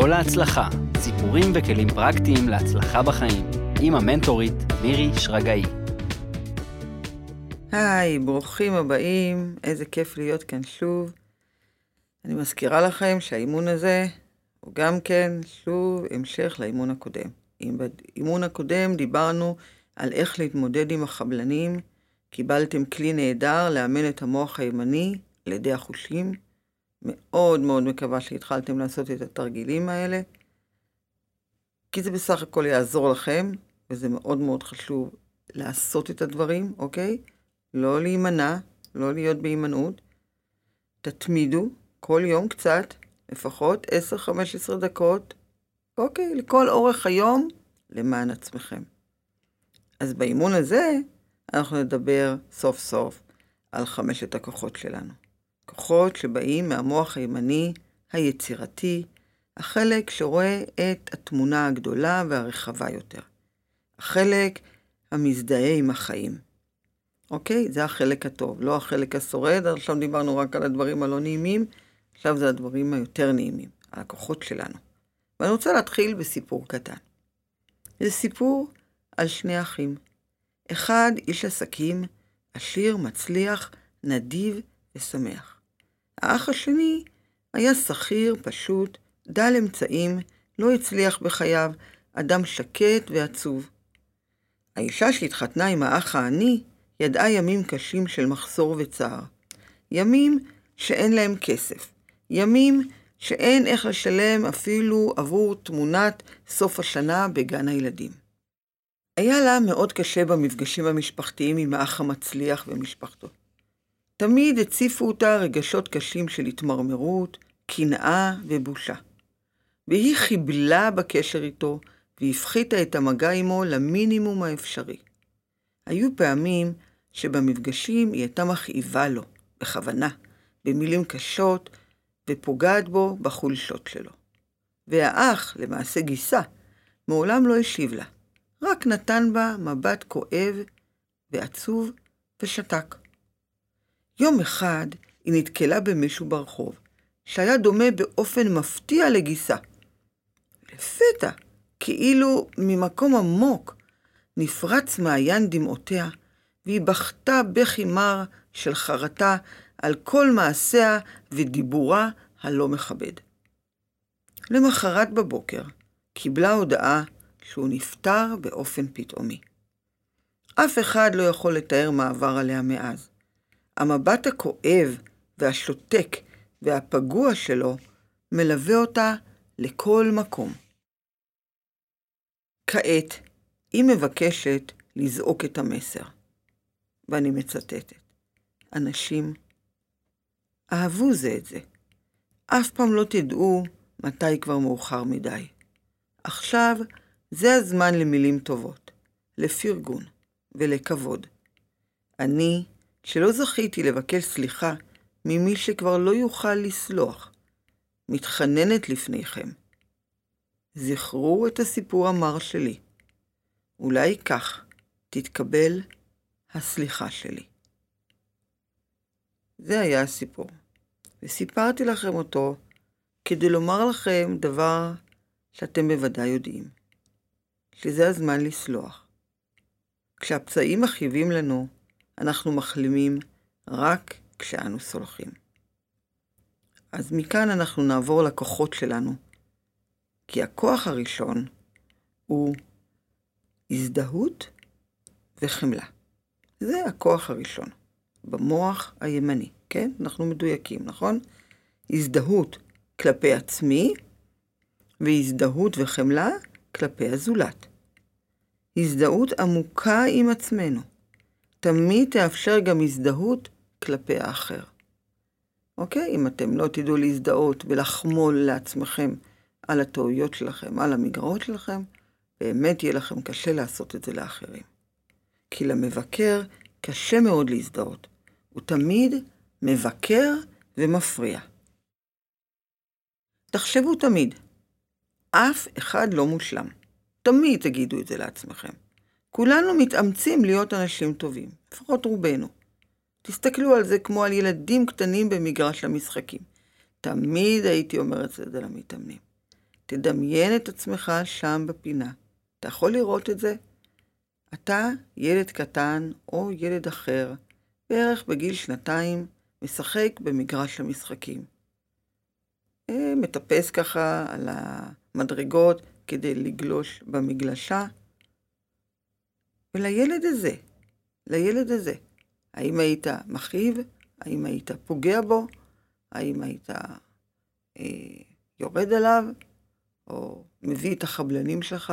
כל ההצלחה, סיפורים וכלים פרקטיים להצלחה בחיים, עם המנטורית מירי שרגאי. היי, ברוכים הבאים, איזה כיף להיות כאן שוב. אני מזכירה לכם שהאימון הזה הוא גם כן שוב המשך לאימון הקודם. אם באימון הקודם דיברנו על איך להתמודד עם החבלנים, קיבלתם כלי נהדר לאמן את המוח הימני על ידי החושים. מאוד מאוד מקווה שהתחלתם לעשות את התרגילים האלה, כי זה בסך הכל יעזור לכם, וזה מאוד מאוד חשוב לעשות את הדברים, אוקיי? לא להימנע, לא להיות בהימנעות. תתמידו כל יום קצת, לפחות 10-15 דקות, אוקיי, לכל אורך היום, למען עצמכם. אז באימון הזה, אנחנו נדבר סוף סוף על חמשת הכוחות שלנו. כוחות שבאים מהמוח הימני היצירתי, החלק שרואה את התמונה הגדולה והרחבה יותר. החלק המזדהה עם החיים. אוקיי? זה החלק הטוב, לא החלק השורד, עכשיו דיברנו רק על הדברים הלא נעימים, עכשיו זה הדברים היותר נעימים, הכוחות שלנו. ואני רוצה להתחיל בסיפור קטן. זה סיפור על שני אחים. אחד איש עסקים, עשיר, מצליח, נדיב ושמח. האח השני היה שכיר, פשוט, דל אמצעים, לא הצליח בחייו, אדם שקט ועצוב. האישה שהתחתנה עם האח העני ידעה ימים קשים של מחסור וצער. ימים שאין להם כסף. ימים שאין איך לשלם אפילו עבור תמונת סוף השנה בגן הילדים. היה לה מאוד קשה במפגשים המשפחתיים עם האח המצליח ומשפחתו. תמיד הציפו אותה רגשות קשים של התמרמרות, קנאה ובושה. והיא חיבלה בקשר איתו, והפחיתה את המגע עמו למינימום האפשרי. היו פעמים שבמפגשים היא הייתה מכאיבה לו, בכוונה, במילים קשות, ופוגעת בו בחולשות שלו. והאח, למעשה גיסה, מעולם לא השיב לה, רק נתן בה מבט כואב ועצוב ושתק. יום אחד היא נתקלה במישהו ברחוב, שהיה דומה באופן מפתיע לגיסה. לפתע, כאילו ממקום עמוק, נפרץ מעיין דמעותיה, והיא בכתה בכי מר של חרטה על כל מעשיה ודיבורה הלא מכבד. למחרת בבוקר קיבלה הודעה שהוא נפטר באופן פתאומי. אף אחד לא יכול לתאר מה עבר עליה מאז. המבט הכואב והשותק והפגוע שלו מלווה אותה לכל מקום. כעת היא מבקשת לזעוק את המסר, ואני מצטטת: אנשים, אהבו זה את זה. אף פעם לא תדעו מתי כבר מאוחר מדי. עכשיו זה הזמן למילים טובות, לפרגון ולכבוד. אני שלא זכיתי לבקש סליחה ממי שכבר לא יוכל לסלוח. מתחננת לפניכם. זכרו את הסיפור המר שלי. אולי כך תתקבל הסליחה שלי. זה היה הסיפור, וסיפרתי לכם אותו כדי לומר לכם דבר שאתם בוודאי יודעים, שזה הזמן לסלוח. כשהפצעים מכאיבים לנו, אנחנו מחלימים רק כשאנו סולחים. אז מכאן אנחנו נעבור לכוחות שלנו, כי הכוח הראשון הוא הזדהות וחמלה. זה הכוח הראשון, במוח הימני, כן? אנחנו מדויקים, נכון? הזדהות כלפי עצמי, והזדהות וחמלה כלפי הזולת. הזדהות עמוקה עם עצמנו. תמיד תאפשר גם הזדהות כלפי האחר. אוקיי? אם אתם לא תדעו להזדהות ולחמול לעצמכם על הטעויות שלכם, על המגרעות שלכם, באמת יהיה לכם קשה לעשות את זה לאחרים. כי למבקר קשה מאוד להזדהות. הוא תמיד מבקר ומפריע. תחשבו תמיד, אף אחד לא מושלם. תמיד תגידו את זה לעצמכם. כולנו מתאמצים להיות אנשים טובים, לפחות רובנו. תסתכלו על זה כמו על ילדים קטנים במגרש המשחקים. תמיד הייתי אומרת את זה למתאמנים. תדמיין את עצמך שם בפינה. אתה יכול לראות את זה? אתה, ילד קטן או ילד אחר, בערך בגיל שנתיים, משחק במגרש המשחקים. אה, מטפס ככה על המדרגות כדי לגלוש במגלשה. ולילד הזה, לילד הזה, האם היית מכאיב? האם היית פוגע בו? האם היית אה, יורד עליו? או מביא את החבלנים שלך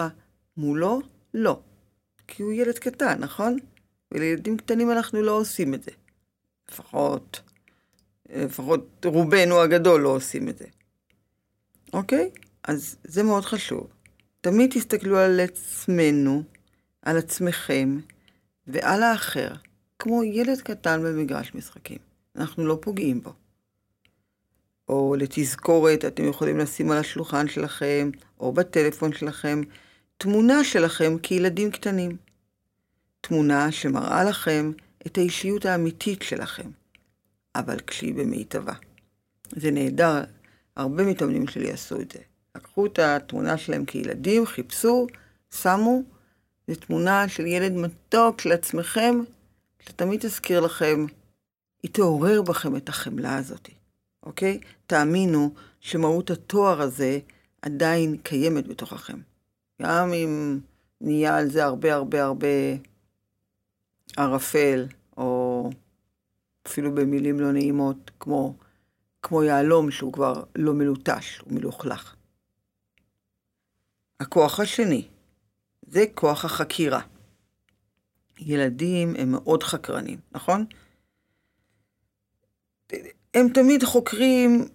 מולו? לא. כי הוא ילד קטן, נכון? ולילדים קטנים אנחנו לא עושים את זה. לפחות, לפחות רובנו הגדול לא עושים את זה. אוקיי? אז זה מאוד חשוב. תמיד תסתכלו על עצמנו, על עצמכם ועל האחר, כמו ילד קטן במגרש משחקים. אנחנו לא פוגעים בו. או לתזכורת, אתם יכולים לשים על השולחן שלכם, או בטלפון שלכם, תמונה שלכם כילדים קטנים. תמונה שמראה לכם את האישיות האמיתית שלכם, אבל כשהיא במיטבה. זה נהדר, הרבה מתאמנים שלי עשו את זה. לקחו את התמונה שלהם כילדים, חיפשו, שמו, זו תמונה של ילד מתוק של עצמכם, שתמיד תזכיר לכם, היא תעורר בכם את החמלה הזאת, אוקיי? תאמינו שמהות התואר הזה עדיין קיימת בתוככם. גם אם נהיה על זה הרבה הרבה הרבה ערפל, או אפילו במילים לא נעימות, כמו, כמו יהלום שהוא כבר לא מלוטש, הוא מלוכלך. הכוח השני, זה כוח החקירה. ילדים הם מאוד חקרנים, נכון? הם תמיד חוקרים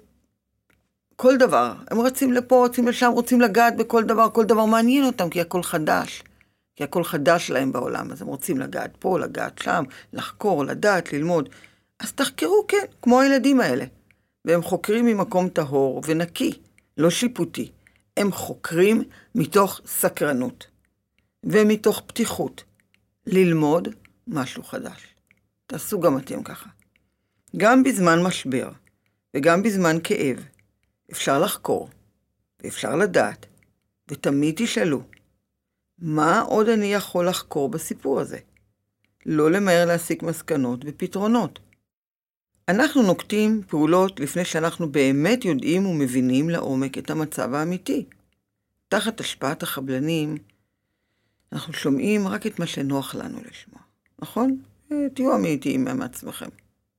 כל דבר. הם רצים לפה, רצים לשם, רוצים לגעת בכל דבר, כל דבר מעניין אותם, כי הכל חדש. כי הכל חדש להם בעולם, אז הם רוצים לגעת פה, לגעת שם, לחקור, לדעת, ללמוד. אז תחקרו, כן, כמו הילדים האלה. והם חוקרים ממקום טהור ונקי, לא שיפוטי. הם חוקרים מתוך סקרנות ומתוך פתיחות. ללמוד משהו חדש. תעשו גם אתם ככה. גם בזמן משבר וגם בזמן כאב אפשר לחקור ואפשר לדעת, ותמיד תשאלו, מה עוד אני יכול לחקור בסיפור הזה? לא למהר להסיק מסקנות ופתרונות. אנחנו נוקטים פעולות לפני שאנחנו באמת יודעים ומבינים לעומק את המצב האמיתי. תחת השפעת החבלנים, אנחנו שומעים רק את מה שנוח לנו לשמוע, נכון? אה, תהיו אמיתיים מעצמכם.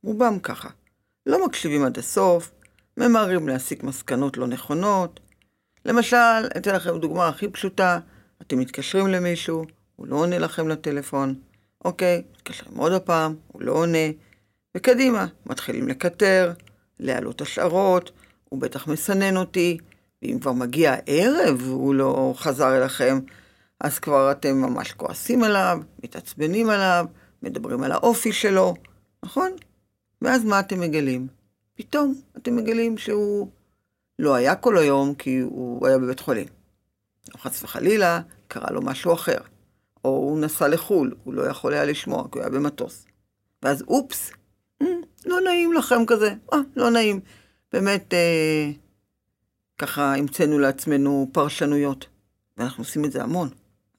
רובם ככה. לא מקשיבים עד הסוף, ממהרים להסיק מסקנות לא נכונות. למשל, אתן לכם דוגמה הכי פשוטה, אתם מתקשרים למישהו, הוא לא עונה לכם לטלפון, אוקיי, מתקשרים עוד הפעם, הוא לא עונה, וקדימה, מתחילים לקטר, להעלות השערות, הוא בטח מסנן אותי, ואם כבר מגיע הערב והוא לא חזר אליכם, אז כבר אתם ממש כועסים עליו, מתעצבנים עליו, מדברים על האופי שלו, נכון? ואז מה אתם מגלים? פתאום אתם מגלים שהוא לא היה כל היום כי הוא היה בבית חולים. או חס וחלילה, קרה לו משהו אחר. או הוא נסע לחו"ל, הוא לא יכול היה לשמוע, כי הוא היה במטוס. ואז אופס, אה, לא נעים לכם כזה, אה, לא נעים. באמת, אה, ככה המצאנו לעצמנו פרשנויות. ואנחנו עושים את זה המון,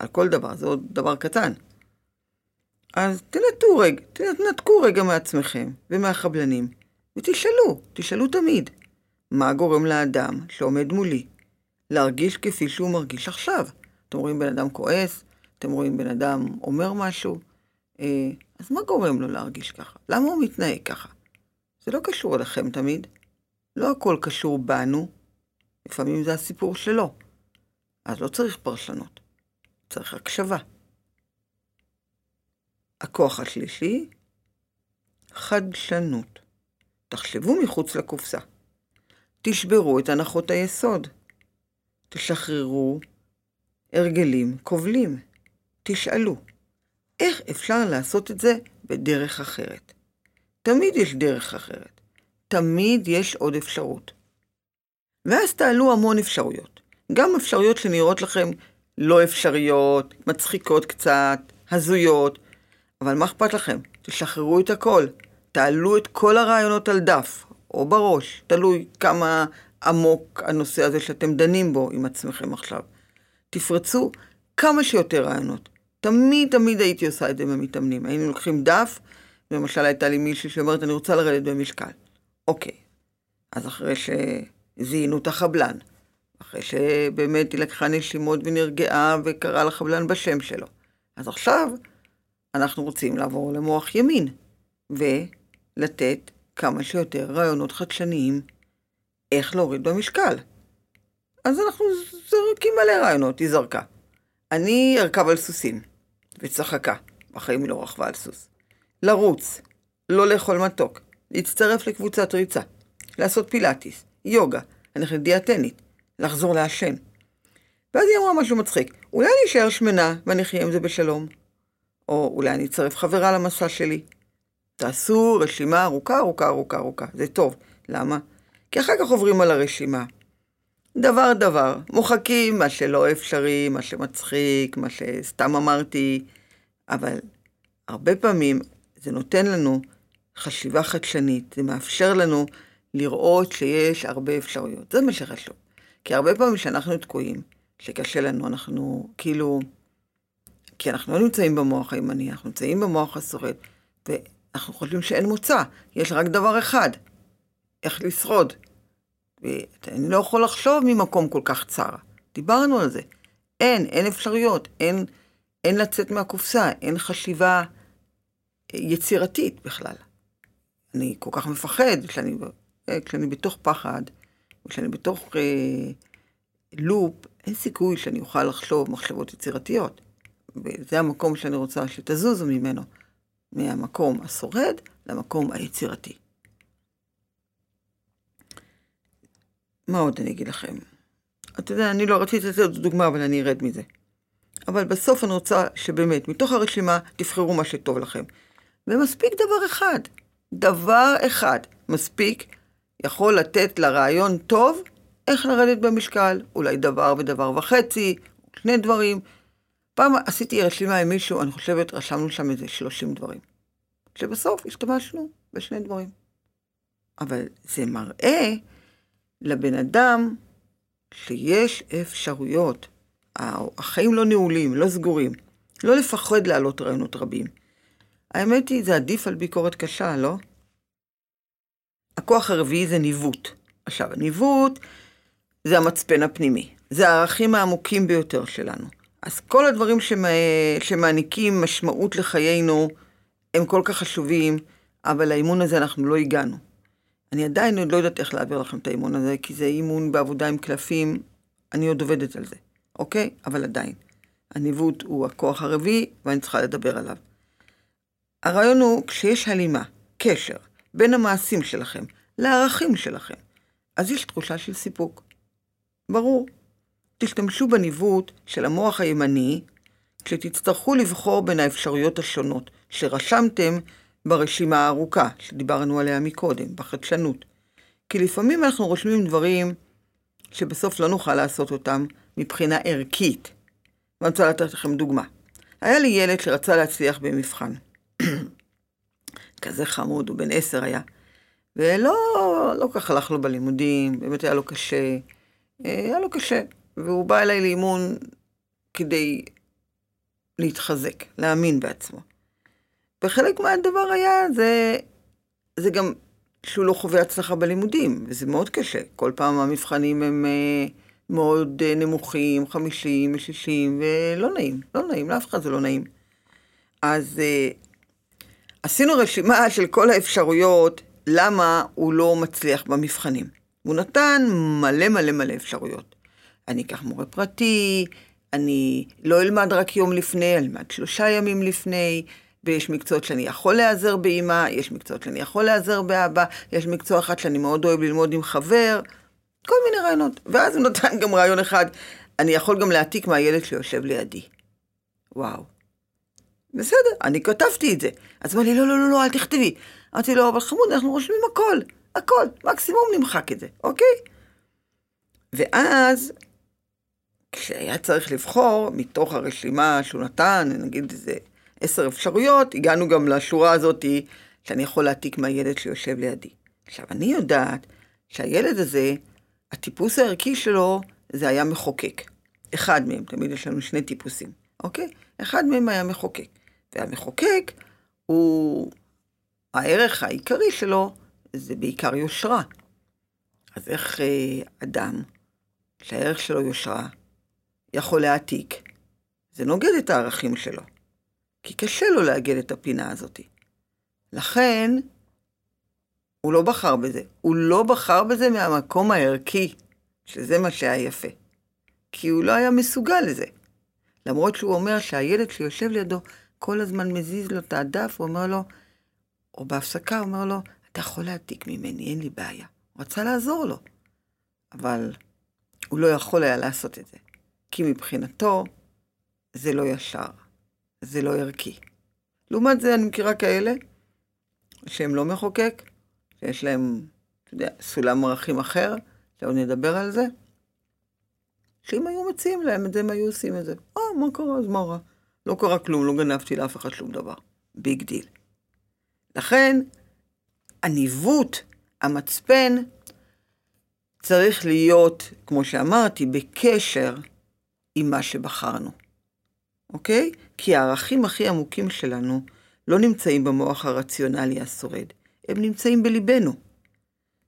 על כל דבר, זה עוד דבר קטן. אז תנתקו רגע, תנתקו רגע מעצמכם ומהחבלנים, ותשאלו, תשאלו תמיד, מה גורם לאדם שעומד מולי להרגיש כפי שהוא מרגיש עכשיו. אתם רואים בן אדם כועס, אתם רואים בן אדם אומר משהו, אה, אז מה גורם לו להרגיש ככה? למה הוא מתנהג ככה? זה לא קשור אליכם תמיד. לא הכל קשור בנו, לפעמים זה הסיפור שלו. אז לא צריך פרשנות, צריך הקשבה. הכוח השלישי, חדשנות. תחשבו מחוץ לקופסה. תשברו את הנחות היסוד. תשחררו הרגלים כובלים. תשאלו, איך אפשר לעשות את זה בדרך אחרת? תמיד יש דרך אחרת. תמיד יש עוד אפשרות. ואז תעלו המון אפשרויות. גם אפשרויות שנראות לכם לא אפשריות, מצחיקות קצת, הזויות, אבל מה אכפת לכם? תשחררו את הכל. תעלו את כל הרעיונות על דף, או בראש, תלוי כמה עמוק הנושא הזה שאתם דנים בו עם עצמכם עכשיו. תפרצו כמה שיותר רעיונות. תמיד תמיד הייתי עושה את זה במתאמנים. היינו לוקחים דף, למשל הייתה לי מישהי שאומרת, אני רוצה לרדת במשקל. אוקיי, אז אחרי שזיהינו את החבלן, אחרי שבאמת היא לקחה נשימות ונרגעה וקראה לחבלן בשם שלו, אז עכשיו אנחנו רוצים לעבור למוח ימין, ולתת כמה שיותר רעיונות חדשניים איך להוריד במשקל. אז אנחנו זורקים מלא רעיונות, היא זרקה. אני ארכב על סוסים, וצחקה, בחיים היא לא רכבה על סוס. לרוץ, לא לאכול מתוק, להצטרף לקבוצת ריצה, לעשות פילאטיס, יוגה, ללכת דיאטנית, לחזור לעשן. ואז היא אמרה משהו מצחיק, אולי אני אשאר שמנה ואני אחיה עם זה בשלום. או אולי אני אצרף חברה למסע שלי. תעשו רשימה ארוכה, ארוכה, ארוכה, ארוכה. זה טוב. למה? כי אחר כך עוברים על הרשימה. דבר דבר, מוחקים מה שלא אפשרי, מה שמצחיק, מה שסתם אמרתי, אבל הרבה פעמים זה נותן לנו חשיבה חדשנית, זה מאפשר לנו לראות שיש הרבה אפשרויות. זה מה שחשוב. כי הרבה פעמים כשאנחנו תקועים, שקשה לנו, אנחנו כאילו... כי אנחנו לא נמצאים במוח הימני, אנחנו נמצאים במוח השורד, ואנחנו חושבים שאין מוצא, יש רק דבר אחד, איך לשרוד. ואני לא יכול לחשוב ממקום כל כך צר. דיברנו על זה. אין, אין אפשרויות, אין, אין לצאת מהקופסה, אין חשיבה יצירתית בכלל. אני כל כך מפחד כשאני, כשאני בתוך פחד, כשאני בתוך אה, לופ, אין סיכוי שאני אוכל לחשוב מחשבות יצירתיות. וזה המקום שאני רוצה שתזוזו ממנו, מהמקום השורד למקום היצירתי. מה עוד אני אגיד לכם? אתה יודע, אני לא רציתי לתת דוגמה, אבל אני ארד מזה. אבל בסוף אני רוצה שבאמת, מתוך הרשימה, תבחרו מה שטוב לכם. ומספיק דבר אחד. דבר אחד מספיק יכול לתת לרעיון טוב איך לרדת במשקל. אולי דבר ודבר וחצי, שני דברים. פעם עשיתי רשימה עם מישהו, אני חושבת, רשמנו שם איזה 30 דברים. שבסוף השתמשנו בשני דברים. אבל זה מראה לבן אדם שיש אפשרויות. החיים לא נעולים, לא סגורים. לא לפחד להעלות רעיונות רבים. האמת היא, זה עדיף על ביקורת קשה, לא? הכוח הרביעי זה ניווט. עכשיו, הניווט זה המצפן הפנימי. זה הערכים העמוקים ביותר שלנו. אז כל הדברים שמע... שמעניקים משמעות לחיינו הם כל כך חשובים, אבל לאימון הזה אנחנו לא הגענו. אני עדיין עוד לא יודעת איך להעביר לכם את האימון הזה, כי זה אימון בעבודה עם קלפים, אני עוד עובדת על זה, אוקיי? אבל עדיין. הניווט הוא הכוח הרביעי, ואני צריכה לדבר עליו. הרעיון הוא, כשיש הלימה, קשר, בין המעשים שלכם לערכים שלכם, אז יש תחושה של סיפוק. ברור. תשתמשו בניווט של המוח הימני כשתצטרכו לבחור בין האפשרויות השונות שרשמתם ברשימה הארוכה שדיברנו עליה מקודם, בחדשנות. כי לפעמים אנחנו רושמים דברים שבסוף לא נוכל לעשות אותם מבחינה ערכית. ואני רוצה לתת לכם דוגמה. היה לי ילד שרצה להצליח במבחן. כזה חמוד, הוא בן עשר היה. ולא, לא כך הלך לו בלימודים, באמת היה לו קשה. היה לו קשה. והוא בא אליי לאימון כדי להתחזק, להאמין בעצמו. וחלק מהדבר היה, זה, זה גם שהוא לא חווה הצלחה בלימודים, וזה מאוד קשה. כל פעם המבחנים הם אה, מאוד אה, נמוכים, חמישים, שישים, ולא נעים, לא נעים, לאף אחד זה לא נעים. אז אה, עשינו רשימה של כל האפשרויות למה הוא לא מצליח במבחנים. הוא נתן מלא מלא מלא אפשרויות. אני אקח מורה פרטי, אני לא אלמד רק יום לפני, אלמד שלושה ימים לפני, ויש מקצועות שאני יכול להיעזר באמא, יש מקצועות שאני יכול להיעזר באבא, יש מקצוע אחד שאני מאוד אוהב ללמוד עם חבר, כל מיני רעיונות. ואז הוא נותן גם רעיון אחד, אני יכול גם להעתיק מהילד שיושב לידי. וואו. בסדר, אני כתבתי את זה. אז אמר לי, לא, לא, לא, לא, אל תכתבי. אמרתי לו, אבל חמוד, אנחנו רושמים הכל, הכל, מקסימום נמחק את זה, אוקיי? ואז, כשהיה צריך לבחור מתוך הרשימה שהוא נתן, נגיד איזה עשר אפשרויות, הגענו גם לשורה הזאתי שאני יכול להעתיק מהילד שיושב לידי. עכשיו, אני יודעת שהילד הזה, הטיפוס הערכי שלו זה היה מחוקק. אחד מהם, תמיד יש לנו שני טיפוסים, אוקיי? אחד מהם היה מחוקק. והמחוקק הוא, הערך העיקרי שלו זה בעיקר יושרה. אז איך אה, אדם שהערך שלו יושרה יכול להעתיק? זה נוגד את הערכים שלו, כי קשה לו לאגד את הפינה הזאת. לכן, הוא לא בחר בזה. הוא לא בחר בזה מהמקום הערכי, שזה מה שהיה יפה. כי הוא לא היה מסוגל לזה. למרות שהוא אומר שהילד שיושב לידו כל הזמן מזיז לו את הדף, הוא אומר לו, או בהפסקה הוא אומר לו, אתה יכול להעתיק ממני, אין לי בעיה. הוא רצה לעזור לו, אבל הוא לא יכול היה לעשות את זה, כי מבחינתו זה לא ישר, זה לא ערכי. לעומת זה אני מכירה כאלה שהם לא מחוקק, שיש להם, אתה יודע, סולם ערכים אחר, שעוד נדבר על זה, שאם היו מציעים להם את זה, הם היו עושים את זה. אה, מה קרה? אז מה רע? לא קרה כלום, לא גנבתי לאף אחד שום דבר. big deal. לכן, הניווט, המצפן, צריך להיות, כמו שאמרתי, בקשר עם מה שבחרנו, אוקיי? כי הערכים הכי עמוקים שלנו לא נמצאים במוח הרציונלי השורד, הם נמצאים בליבנו.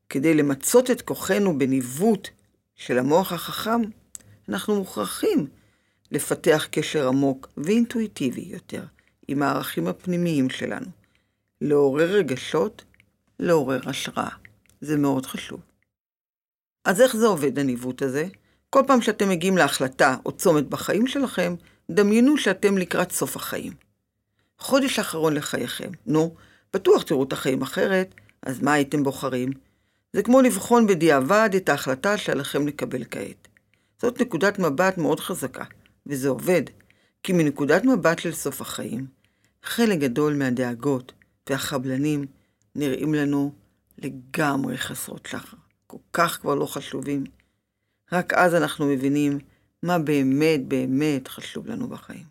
כדי למצות את כוחנו בניווט של המוח החכם, אנחנו מוכרחים לפתח קשר עמוק ואינטואיטיבי יותר עם הערכים הפנימיים שלנו. לעורר רגשות, לעורר השראה. זה מאוד חשוב. אז איך זה עובד, הניווט הזה? כל פעם שאתם מגיעים להחלטה או צומת בחיים שלכם, דמיינו שאתם לקראת סוף החיים. חודש אחרון לחייכם. נו, בטוח תראו את החיים אחרת, אז מה הייתם בוחרים? זה כמו לבחון בדיעבד את ההחלטה שעליכם לקבל כעת. זאת נקודת מבט מאוד חזקה, וזה עובד, כי מנקודת מבט של סוף החיים, חלק גדול מהדאגות והחבלנים נראים לנו לגמרי חסרות שחר. כל כך כבר לא חשובים. רק אז אנחנו מבינים מה באמת באמת חשוב לנו בחיים.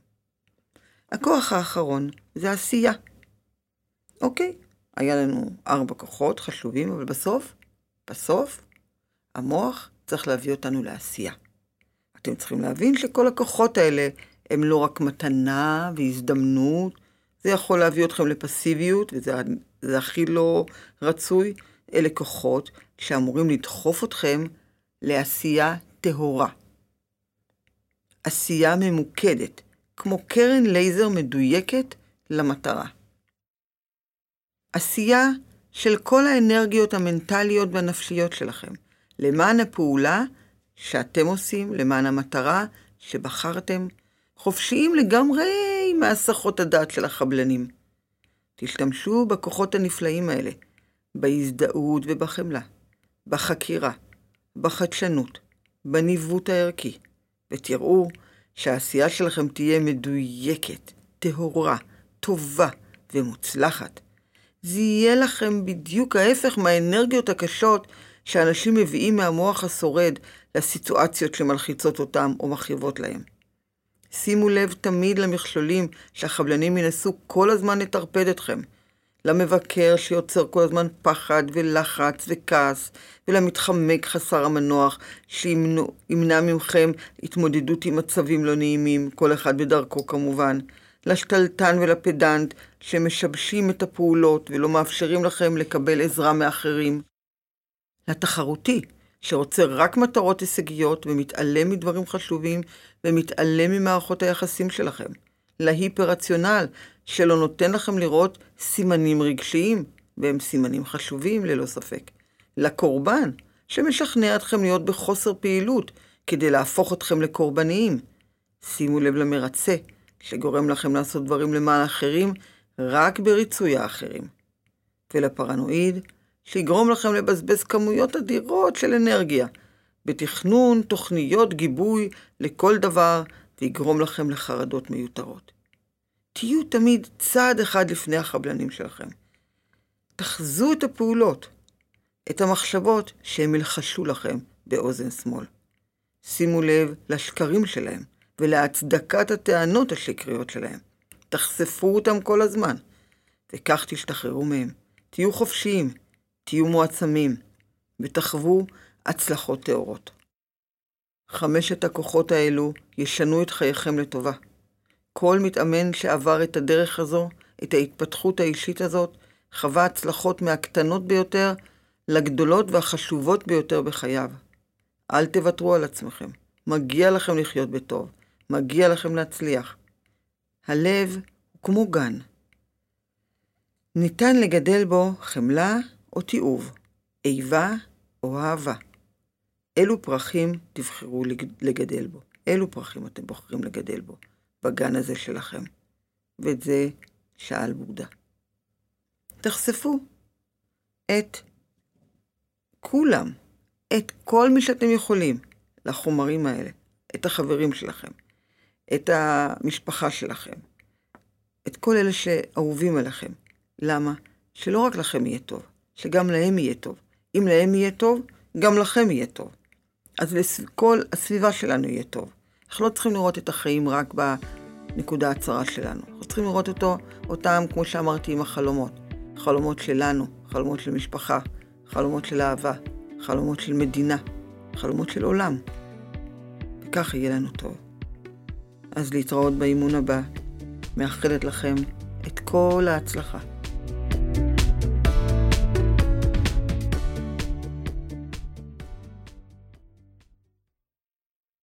הכוח האחרון זה עשייה. אוקיי, היה לנו ארבע כוחות חשובים, אבל בסוף, בסוף, המוח צריך להביא אותנו לעשייה. אתם צריכים להבין שכל הכוחות האלה הם לא רק מתנה והזדמנות, זה יכול להביא אתכם לפסיביות, וזה הכי לא רצוי. אלה כוחות שאמורים לדחוף אתכם לעשייה טהורה. עשייה ממוקדת, כמו קרן לייזר מדויקת למטרה. עשייה של כל האנרגיות המנטליות והנפשיות שלכם, למען הפעולה שאתם עושים, למען המטרה שבחרתם, חופשיים לגמרי מהסחות הדעת של החבלנים. תשתמשו בכוחות הנפלאים האלה, בהזדהות ובחמלה, בחקירה, בחדשנות, בניווט הערכי, ותראו שהעשייה שלכם תהיה מדויקת, טהורה, טובה ומוצלחת. זה יהיה לכם בדיוק ההפך מהאנרגיות הקשות שאנשים מביאים מהמוח השורד לסיטואציות שמלחיצות אותם או מכאיבות להם. שימו לב תמיד למכשולים שהחבלנים ינסו כל הזמן לטרפד אתכם. למבקר שיוצר כל הזמן פחד ולחץ וכעס, ולמתחמק חסר המנוח שימנע מכם התמודדות עם מצבים לא נעימים, כל אחד בדרכו כמובן. לשתלטן ולפדנט שמשבשים את הפעולות ולא מאפשרים לכם לקבל עזרה מאחרים. לתחרותי, שרוצה רק מטרות הישגיות ומתעלם מדברים חשובים ומתעלם ממערכות היחסים שלכם. להיפר-רציונל, שלא נותן לכם לראות סימנים רגשיים, והם סימנים חשובים ללא ספק. לקורבן, שמשכנע אתכם להיות בחוסר פעילות כדי להפוך אתכם לקורבניים. שימו לב למרצה, שגורם לכם לעשות דברים למען אחרים רק בריצוי האחרים. ולפרנואיד, שיגרום לכם לבזבז כמויות אדירות של אנרגיה, בתכנון תוכניות גיבוי לכל דבר, ויגרום לכם לחרדות מיותרות. תהיו תמיד צעד אחד לפני החבלנים שלכם. תחזו את הפעולות, את המחשבות שהם ילחשו לכם באוזן שמאל. שימו לב לשקרים שלהם ולהצדקת הטענות השקריות שלהם. תחשפו אותם כל הזמן, וכך תשתחררו מהם. תהיו חופשיים, תהיו מועצמים, ותחוו הצלחות טהורות. חמשת הכוחות האלו ישנו את חייכם לטובה. כל מתאמן שעבר את הדרך הזו, את ההתפתחות האישית הזאת, חווה הצלחות מהקטנות ביותר לגדולות והחשובות ביותר בחייו. אל תוותרו על עצמכם. מגיע לכם לחיות בטוב. מגיע לכם להצליח. הלב הוא כמו גן. ניתן לגדל בו חמלה או תיעוב, איבה או אהבה. אילו פרחים תבחרו לגדל בו? אילו פרחים אתם בוחרים לגדל בו, בגן הזה שלכם? ואת זה שאל בוגדה. תחשפו את כולם, את כל מי שאתם יכולים, לחומרים האלה, את החברים שלכם, את המשפחה שלכם, את כל אלה שאהובים עליכם. למה? שלא רק לכם יהיה טוב, שגם להם יהיה טוב. אם להם יהיה טוב, גם לכם יהיה טוב. אז לכל הסביבה שלנו יהיה טוב. אנחנו לא צריכים לראות את החיים רק בנקודה הצרה שלנו. אנחנו צריכים לראות אותו, אותם, כמו שאמרתי, עם החלומות. חלומות שלנו, חלומות של משפחה, חלומות של אהבה, חלומות של מדינה, חלומות של עולם. וכך יהיה לנו טוב. אז להתראות באימון הבא. מאחלת לכם את כל ההצלחה.